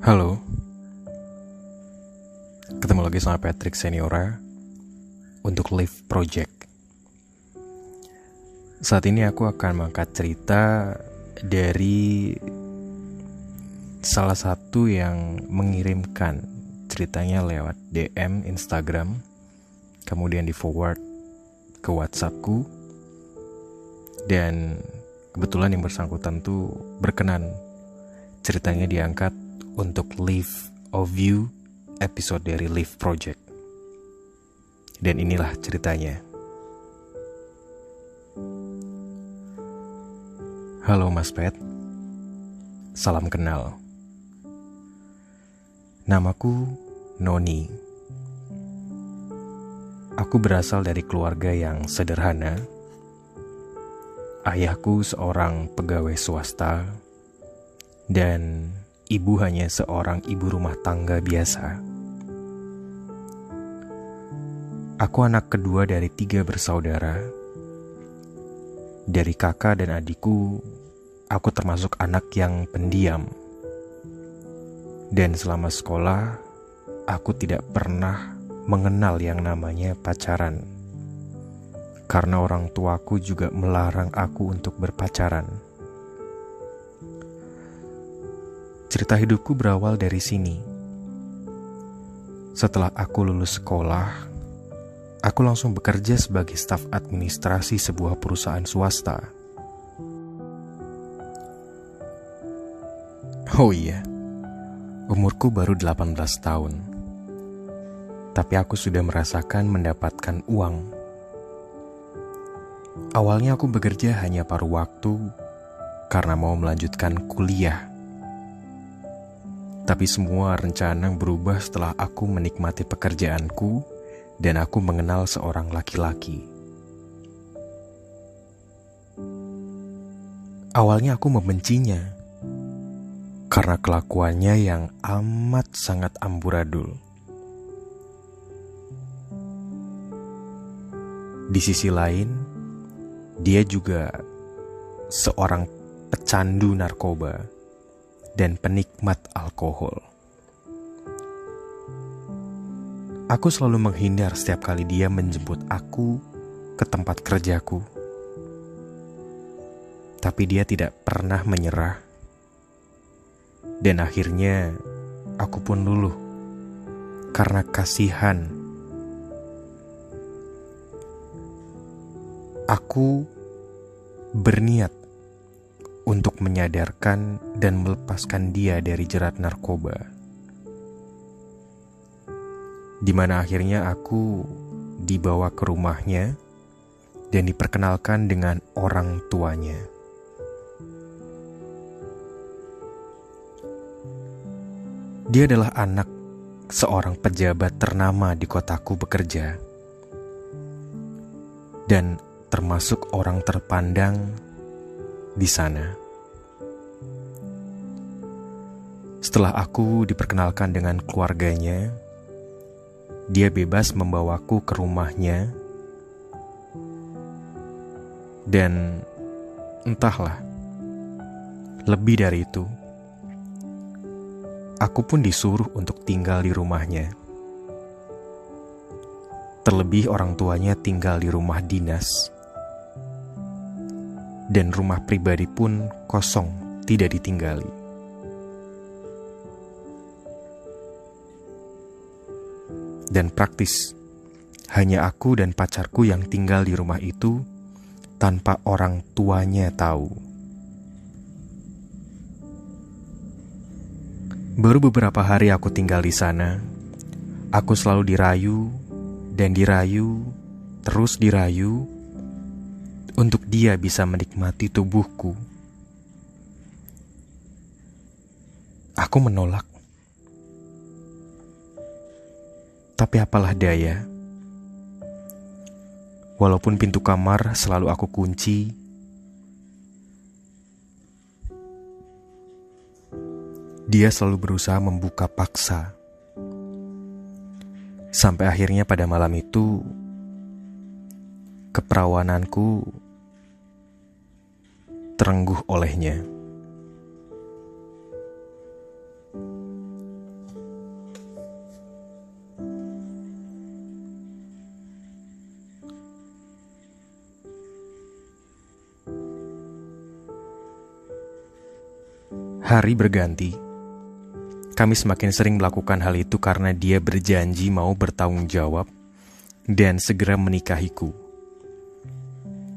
Halo. Ketemu lagi sama Patrick Seniora Untuk Live Project. Saat ini aku akan mengangkat cerita Dari Salah satu yang mengirimkan Ceritanya lewat DM Instagram Kemudian di forward ke Whatsappku Dan kebetulan yang bersangkutan tuh berkenan ceritanya diangkat untuk Live of You episode dari Live Project. Dan inilah ceritanya. Halo Mas Pet. Salam kenal. Namaku Noni. Aku berasal dari keluarga yang sederhana. Ayahku seorang pegawai swasta dan ibu hanya seorang ibu rumah tangga biasa. Aku anak kedua dari tiga bersaudara. Dari kakak dan adikku, aku termasuk anak yang pendiam. Dan selama sekolah, aku tidak pernah mengenal yang namanya pacaran karena orang tuaku juga melarang aku untuk berpacaran. Cerita hidupku berawal dari sini. Setelah aku lulus sekolah, aku langsung bekerja sebagai staf administrasi sebuah perusahaan swasta. Oh iya, umurku baru 18 tahun. Tapi aku sudah merasakan mendapatkan uang Awalnya aku bekerja hanya paruh waktu karena mau melanjutkan kuliah. Tapi semua rencana berubah setelah aku menikmati pekerjaanku dan aku mengenal seorang laki-laki. Awalnya aku membencinya karena kelakuannya yang amat sangat amburadul. Di sisi lain, dia juga seorang pecandu narkoba dan penikmat alkohol. Aku selalu menghindar setiap kali dia menjemput aku ke tempat kerjaku. Tapi dia tidak pernah menyerah. Dan akhirnya aku pun luluh karena kasihan Aku berniat untuk menyadarkan dan melepaskan dia dari jerat narkoba. Di mana akhirnya aku dibawa ke rumahnya dan diperkenalkan dengan orang tuanya. Dia adalah anak seorang pejabat ternama di kotaku bekerja. Dan termasuk orang terpandang di sana. Setelah aku diperkenalkan dengan keluarganya, dia bebas membawaku ke rumahnya, dan entahlah, lebih dari itu, aku pun disuruh untuk tinggal di rumahnya. Terlebih, orang tuanya tinggal di rumah dinas dan rumah pribadi pun kosong, tidak ditinggali. Dan praktis, hanya aku dan pacarku yang tinggal di rumah itu tanpa orang tuanya tahu. Baru beberapa hari aku tinggal di sana, aku selalu dirayu dan dirayu, terus dirayu, untuk dia bisa menikmati tubuhku. Aku menolak. Tapi apalah daya. Walaupun pintu kamar selalu aku kunci, dia selalu berusaha membuka paksa. Sampai akhirnya pada malam itu, keperawananku terengguh olehnya. Hari berganti. Kami semakin sering melakukan hal itu karena dia berjanji mau bertanggung jawab dan segera menikahiku.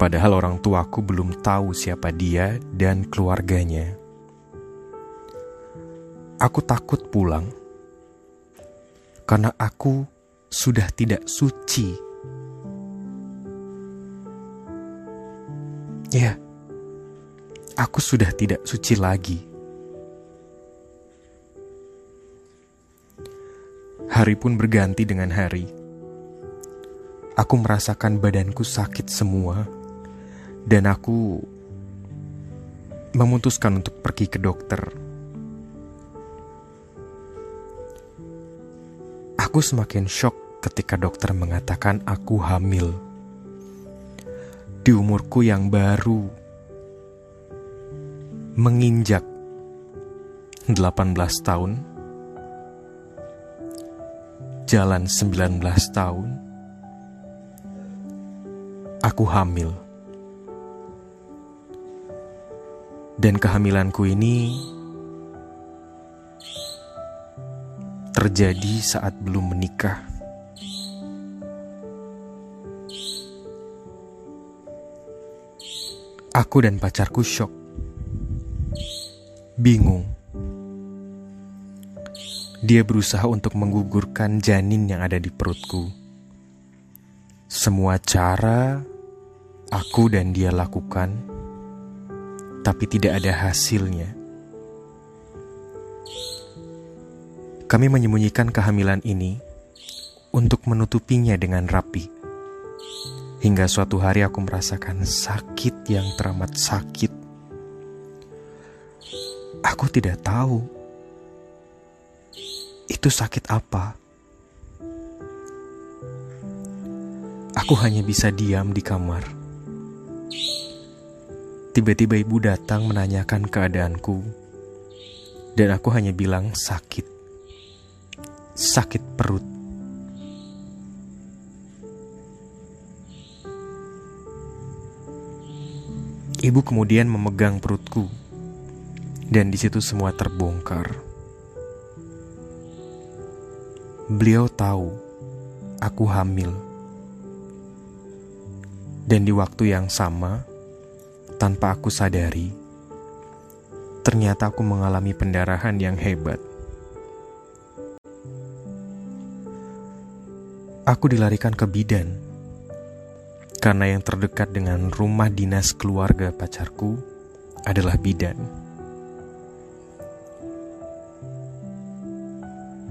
Padahal orang tuaku belum tahu siapa dia dan keluarganya. Aku takut pulang karena aku sudah tidak suci. Ya, aku sudah tidak suci lagi. Hari pun berganti dengan hari. Aku merasakan badanku sakit semua, dan aku memutuskan untuk pergi ke dokter. Aku semakin shock ketika dokter mengatakan aku hamil. Di umurku yang baru menginjak 18 tahun, jalan 19 tahun, aku hamil. Dan kehamilanku ini terjadi saat belum menikah. Aku dan pacarku shock, bingung dia berusaha untuk menggugurkan janin yang ada di perutku. Semua cara aku dan dia lakukan, tapi tidak ada hasilnya. Kami menyembunyikan kehamilan ini untuk menutupinya dengan rapi. Hingga suatu hari aku merasakan sakit yang teramat sakit. Aku tidak tahu itu sakit apa? Aku hanya bisa diam di kamar. Tiba-tiba ibu datang menanyakan keadaanku, dan aku hanya bilang sakit, sakit perut. Ibu kemudian memegang perutku, dan di situ semua terbongkar. Beliau tahu aku hamil. Dan di waktu yang sama, tanpa aku sadari, ternyata aku mengalami pendarahan yang hebat. Aku dilarikan ke bidan karena yang terdekat dengan rumah dinas keluarga pacarku adalah bidan.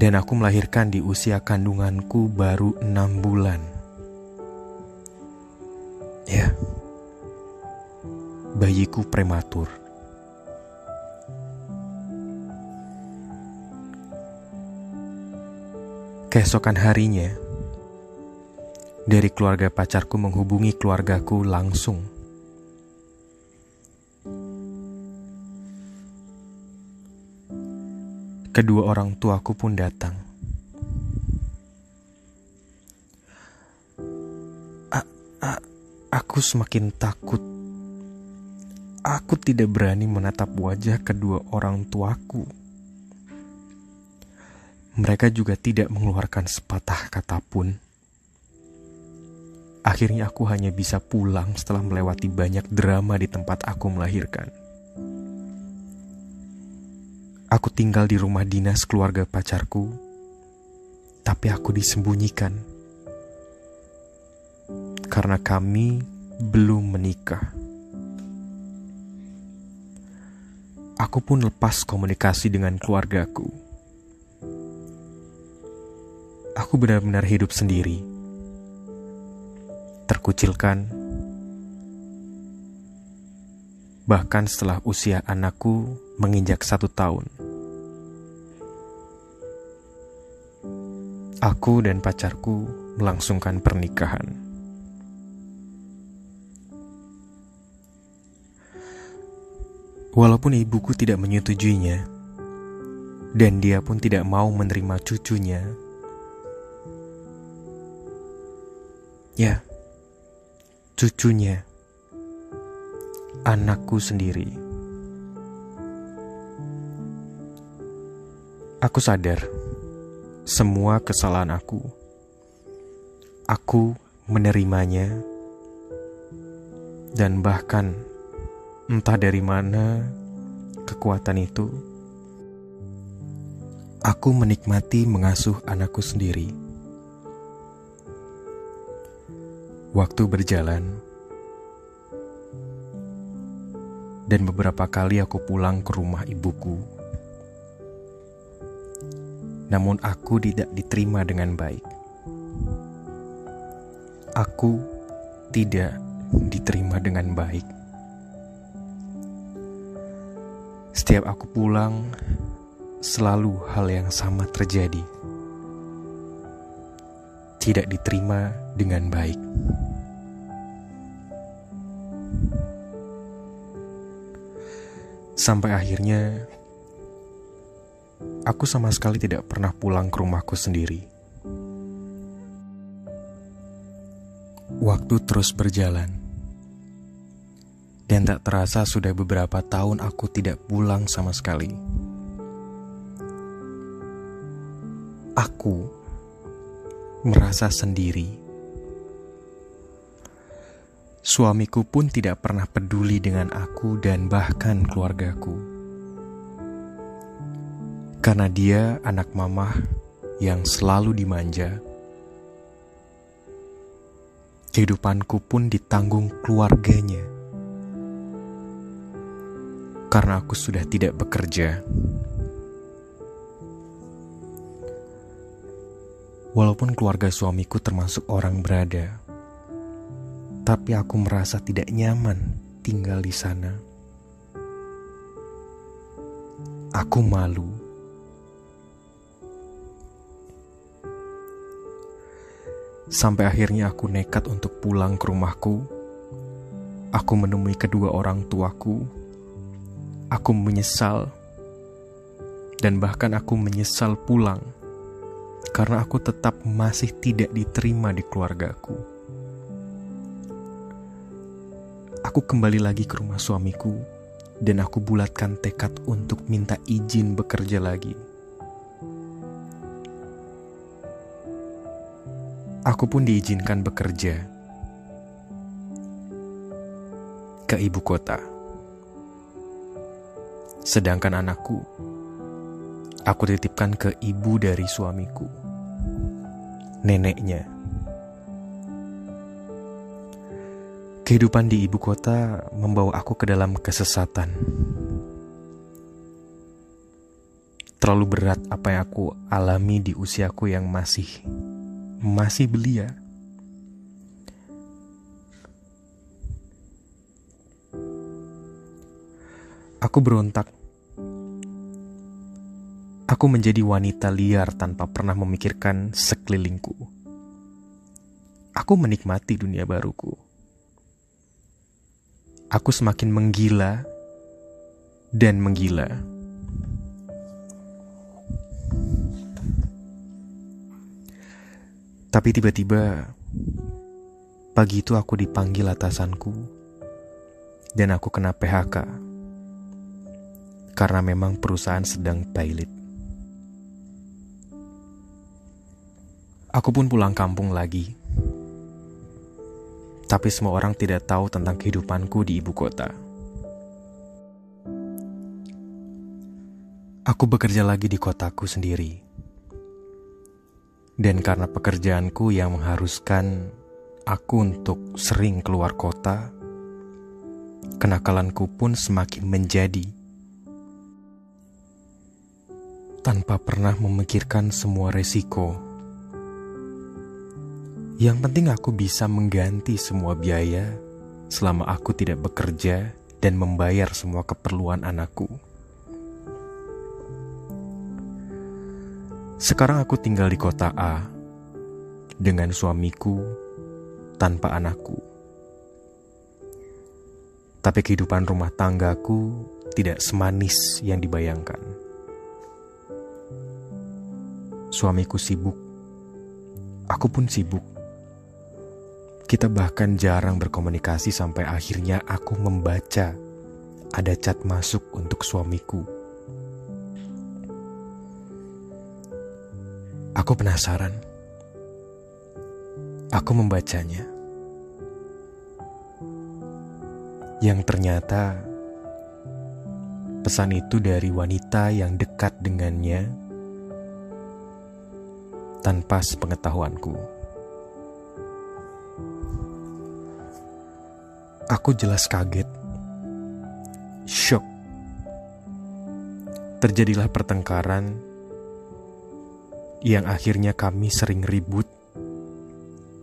Dan aku melahirkan di usia kandunganku baru enam bulan. Ya, bayiku prematur. Keesokan harinya, dari keluarga pacarku menghubungi keluargaku langsung kedua orang tuaku pun datang. A -a aku semakin takut. Aku tidak berani menatap wajah kedua orang tuaku. Mereka juga tidak mengeluarkan sepatah kata pun. Akhirnya aku hanya bisa pulang setelah melewati banyak drama di tempat aku melahirkan. Aku tinggal di rumah dinas keluarga pacarku, tapi aku disembunyikan karena kami belum menikah. Aku pun lepas komunikasi dengan keluargaku. Aku benar-benar hidup sendiri, terkucilkan, bahkan setelah usia anakku menginjak satu tahun. aku dan pacarku melangsungkan pernikahan. Walaupun ibuku tidak menyetujuinya, dan dia pun tidak mau menerima cucunya, ya, cucunya, anakku sendiri. Aku sadar semua kesalahan aku. Aku menerimanya, dan bahkan entah dari mana kekuatan itu. Aku menikmati mengasuh anakku sendiri. Waktu berjalan, dan beberapa kali aku pulang ke rumah ibuku namun aku tidak diterima dengan baik. Aku tidak diterima dengan baik. Setiap aku pulang, selalu hal yang sama terjadi. Tidak diterima dengan baik. Sampai akhirnya aku sama sekali tidak pernah pulang ke rumahku sendiri. Waktu terus berjalan, dan tak terasa sudah beberapa tahun aku tidak pulang sama sekali. Aku merasa sendiri. Suamiku pun tidak pernah peduli dengan aku dan bahkan keluargaku karena dia anak mama yang selalu dimanja. Kehidupanku pun ditanggung keluarganya. Karena aku sudah tidak bekerja. Walaupun keluarga suamiku termasuk orang berada, tapi aku merasa tidak nyaman tinggal di sana. Aku malu Sampai akhirnya aku nekat untuk pulang ke rumahku. Aku menemui kedua orang tuaku. Aku menyesal, dan bahkan aku menyesal pulang karena aku tetap masih tidak diterima di keluargaku. Aku kembali lagi ke rumah suamiku, dan aku bulatkan tekad untuk minta izin bekerja lagi. Aku pun diizinkan bekerja ke ibu kota. Sedangkan anakku, aku titipkan ke ibu dari suamiku, neneknya. Kehidupan di ibu kota membawa aku ke dalam kesesatan. Terlalu berat apa yang aku alami di usiaku yang masih masih belia. Aku berontak. Aku menjadi wanita liar tanpa pernah memikirkan sekelilingku. Aku menikmati dunia baruku. Aku semakin menggila dan menggila. Tapi tiba-tiba pagi itu aku dipanggil atasanku dan aku kena PHK karena memang perusahaan sedang pilot. Aku pun pulang kampung lagi. Tapi semua orang tidak tahu tentang kehidupanku di ibu kota. Aku bekerja lagi di kotaku sendiri dan karena pekerjaanku yang mengharuskan aku untuk sering keluar kota, kenakalanku pun semakin menjadi. Tanpa pernah memikirkan semua resiko. Yang penting aku bisa mengganti semua biaya selama aku tidak bekerja dan membayar semua keperluan anakku. Sekarang aku tinggal di kota A dengan suamiku tanpa anakku. Tapi kehidupan rumah tanggaku tidak semanis yang dibayangkan. Suamiku sibuk, aku pun sibuk. Kita bahkan jarang berkomunikasi sampai akhirnya aku membaca ada chat masuk untuk suamiku Aku penasaran. Aku membacanya. Yang ternyata pesan itu dari wanita yang dekat dengannya tanpa sepengetahuanku. Aku jelas kaget, shock. Terjadilah pertengkaran yang akhirnya kami sering ribut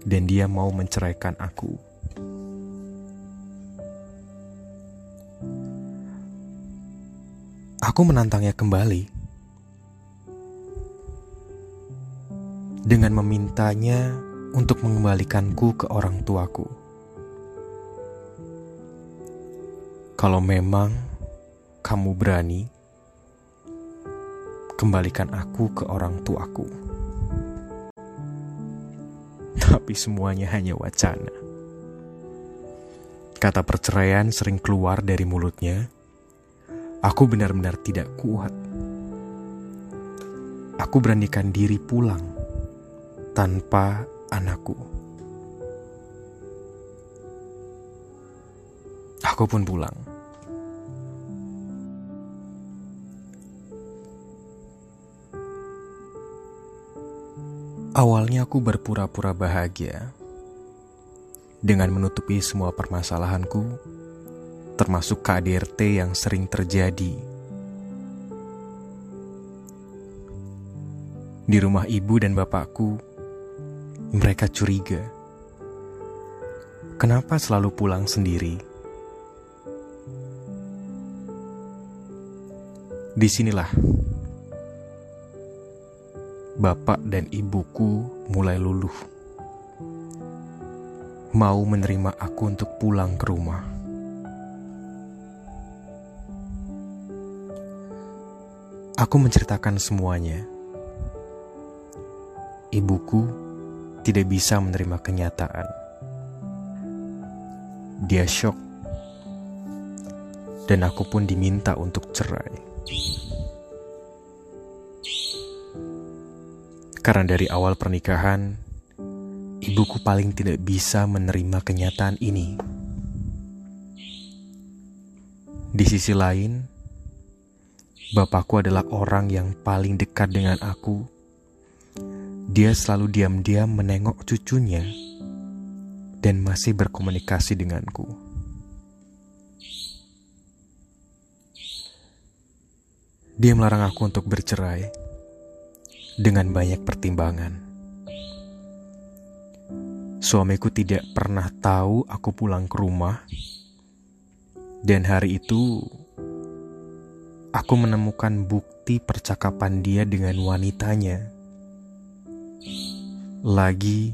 dan dia mau menceraikan aku. Aku menantangnya kembali dengan memintanya untuk mengembalikanku ke orang tuaku. Kalau memang kamu berani, kembalikan aku ke orang tuaku. Tapi semuanya hanya wacana. Kata perceraian sering keluar dari mulutnya. Aku benar-benar tidak kuat. Aku beranikan diri pulang tanpa anakku. Aku pun pulang. Awalnya aku berpura-pura bahagia dengan menutupi semua permasalahanku, termasuk KDRT yang sering terjadi. Di rumah ibu dan bapakku, mereka curiga. Kenapa selalu pulang sendiri? Di sinilah bapak dan ibuku mulai luluh. Mau menerima aku untuk pulang ke rumah. Aku menceritakan semuanya. Ibuku tidak bisa menerima kenyataan. Dia shock, dan aku pun diminta untuk cerai. Karena dari awal pernikahan, ibuku paling tidak bisa menerima kenyataan ini. Di sisi lain, bapakku adalah orang yang paling dekat dengan aku dia selalu diam-diam menengok cucunya dan masih berkomunikasi denganku. Dia melarang aku untuk bercerai dengan banyak pertimbangan. Suamiku tidak pernah tahu aku pulang ke rumah, dan hari itu aku menemukan bukti percakapan dia dengan wanitanya lagi,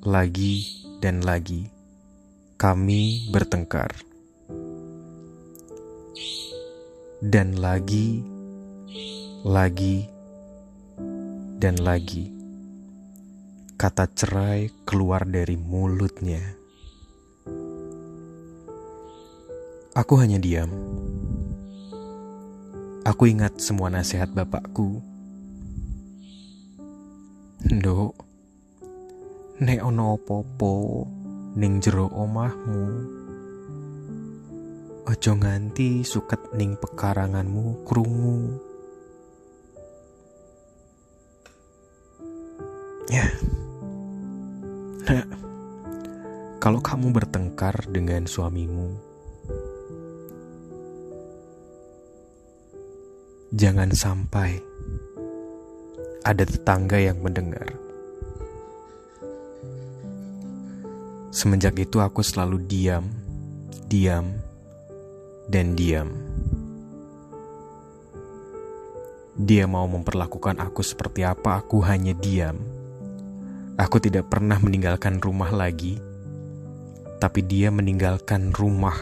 lagi, dan lagi kami bertengkar. Dan lagi, lagi, dan lagi kata cerai keluar dari mulutnya. Aku hanya diam. Aku ingat semua nasihat bapakku. Nduk, nek ono opo-opo ning jero omahmu aja nganti suket ning pekaranganmu krungu ya nah kalau kamu bertengkar dengan suamimu jangan sampai ada tetangga yang mendengar Semenjak itu aku selalu diam, diam, dan diam. Dia mau memperlakukan aku seperti apa, aku hanya diam. Aku tidak pernah meninggalkan rumah lagi, tapi dia meninggalkan rumah.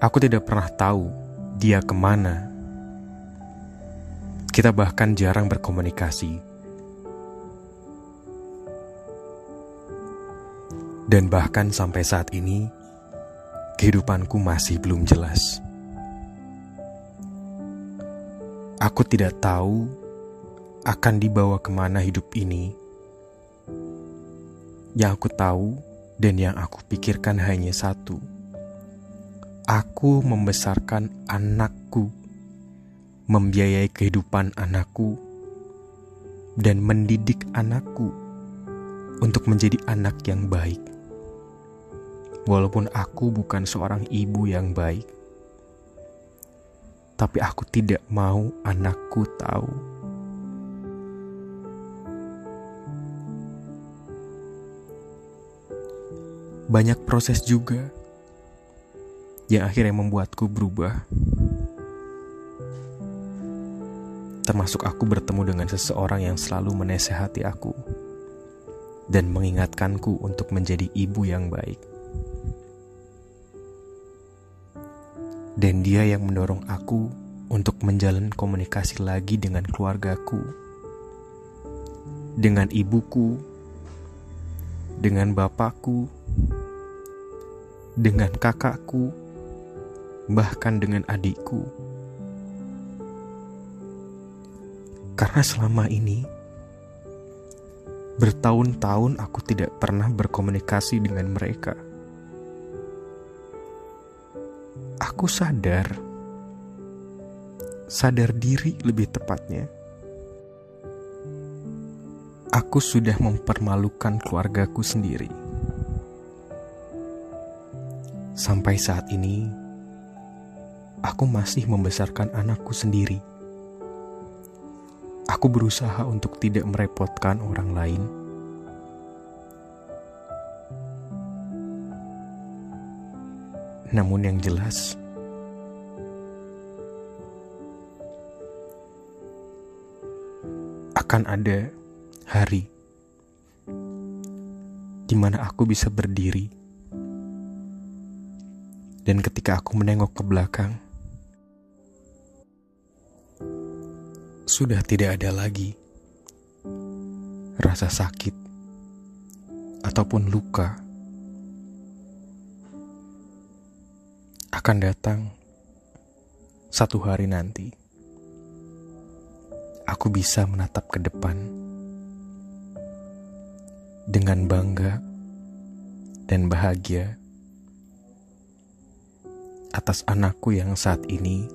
Aku tidak pernah tahu dia ke mana. Kita bahkan jarang berkomunikasi. Dan bahkan sampai saat ini, kehidupanku masih belum jelas. Aku tidak tahu akan dibawa ke mana hidup ini. Yang aku tahu dan yang aku pikirkan hanya satu. Aku membesarkan anakku, membiayai kehidupan anakku, dan mendidik anakku untuk menjadi anak yang baik. Walaupun aku bukan seorang ibu yang baik, tapi aku tidak mau anakku tahu. Banyak proses juga yang akhirnya membuatku berubah. Termasuk aku bertemu dengan seseorang yang selalu menasehati aku dan mengingatkanku untuk menjadi ibu yang baik. Dan dia yang mendorong aku untuk menjalin komunikasi lagi dengan keluargaku, dengan ibuku, dengan bapakku, dengan kakakku, bahkan dengan adikku. Karena selama ini bertahun-tahun aku tidak pernah berkomunikasi dengan mereka. Aku sadar, sadar diri lebih tepatnya, aku sudah mempermalukan keluargaku sendiri. Sampai saat ini, aku masih membesarkan anakku sendiri. Aku berusaha untuk tidak merepotkan orang lain. Namun, yang jelas, akan ada hari di mana aku bisa berdiri, dan ketika aku menengok ke belakang, sudah tidak ada lagi rasa sakit ataupun luka. Akan datang satu hari nanti aku bisa menatap ke depan dengan bangga dan bahagia atas anakku yang saat ini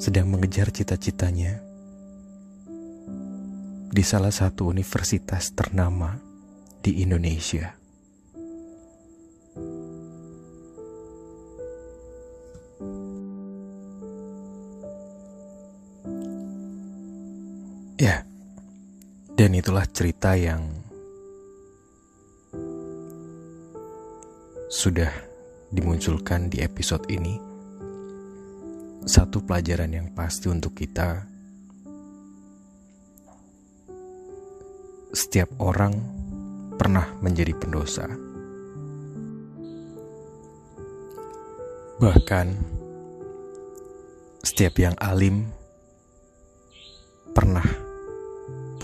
sedang mengejar cita-citanya di salah satu universitas ternama di Indonesia. Dan itulah cerita yang sudah dimunculkan di episode ini. Satu pelajaran yang pasti untuk kita, setiap orang pernah menjadi pendosa. Bahkan, setiap yang alim pernah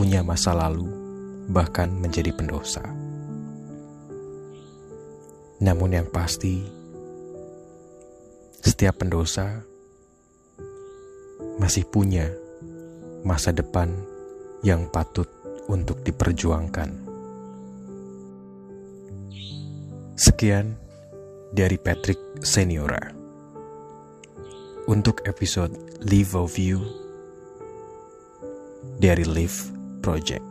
punya masa lalu, bahkan menjadi pendosa. Namun, yang pasti, setiap pendosa masih punya masa depan yang patut untuk diperjuangkan. Sekian dari Patrick Seniora untuk episode Live of You dari Live Project.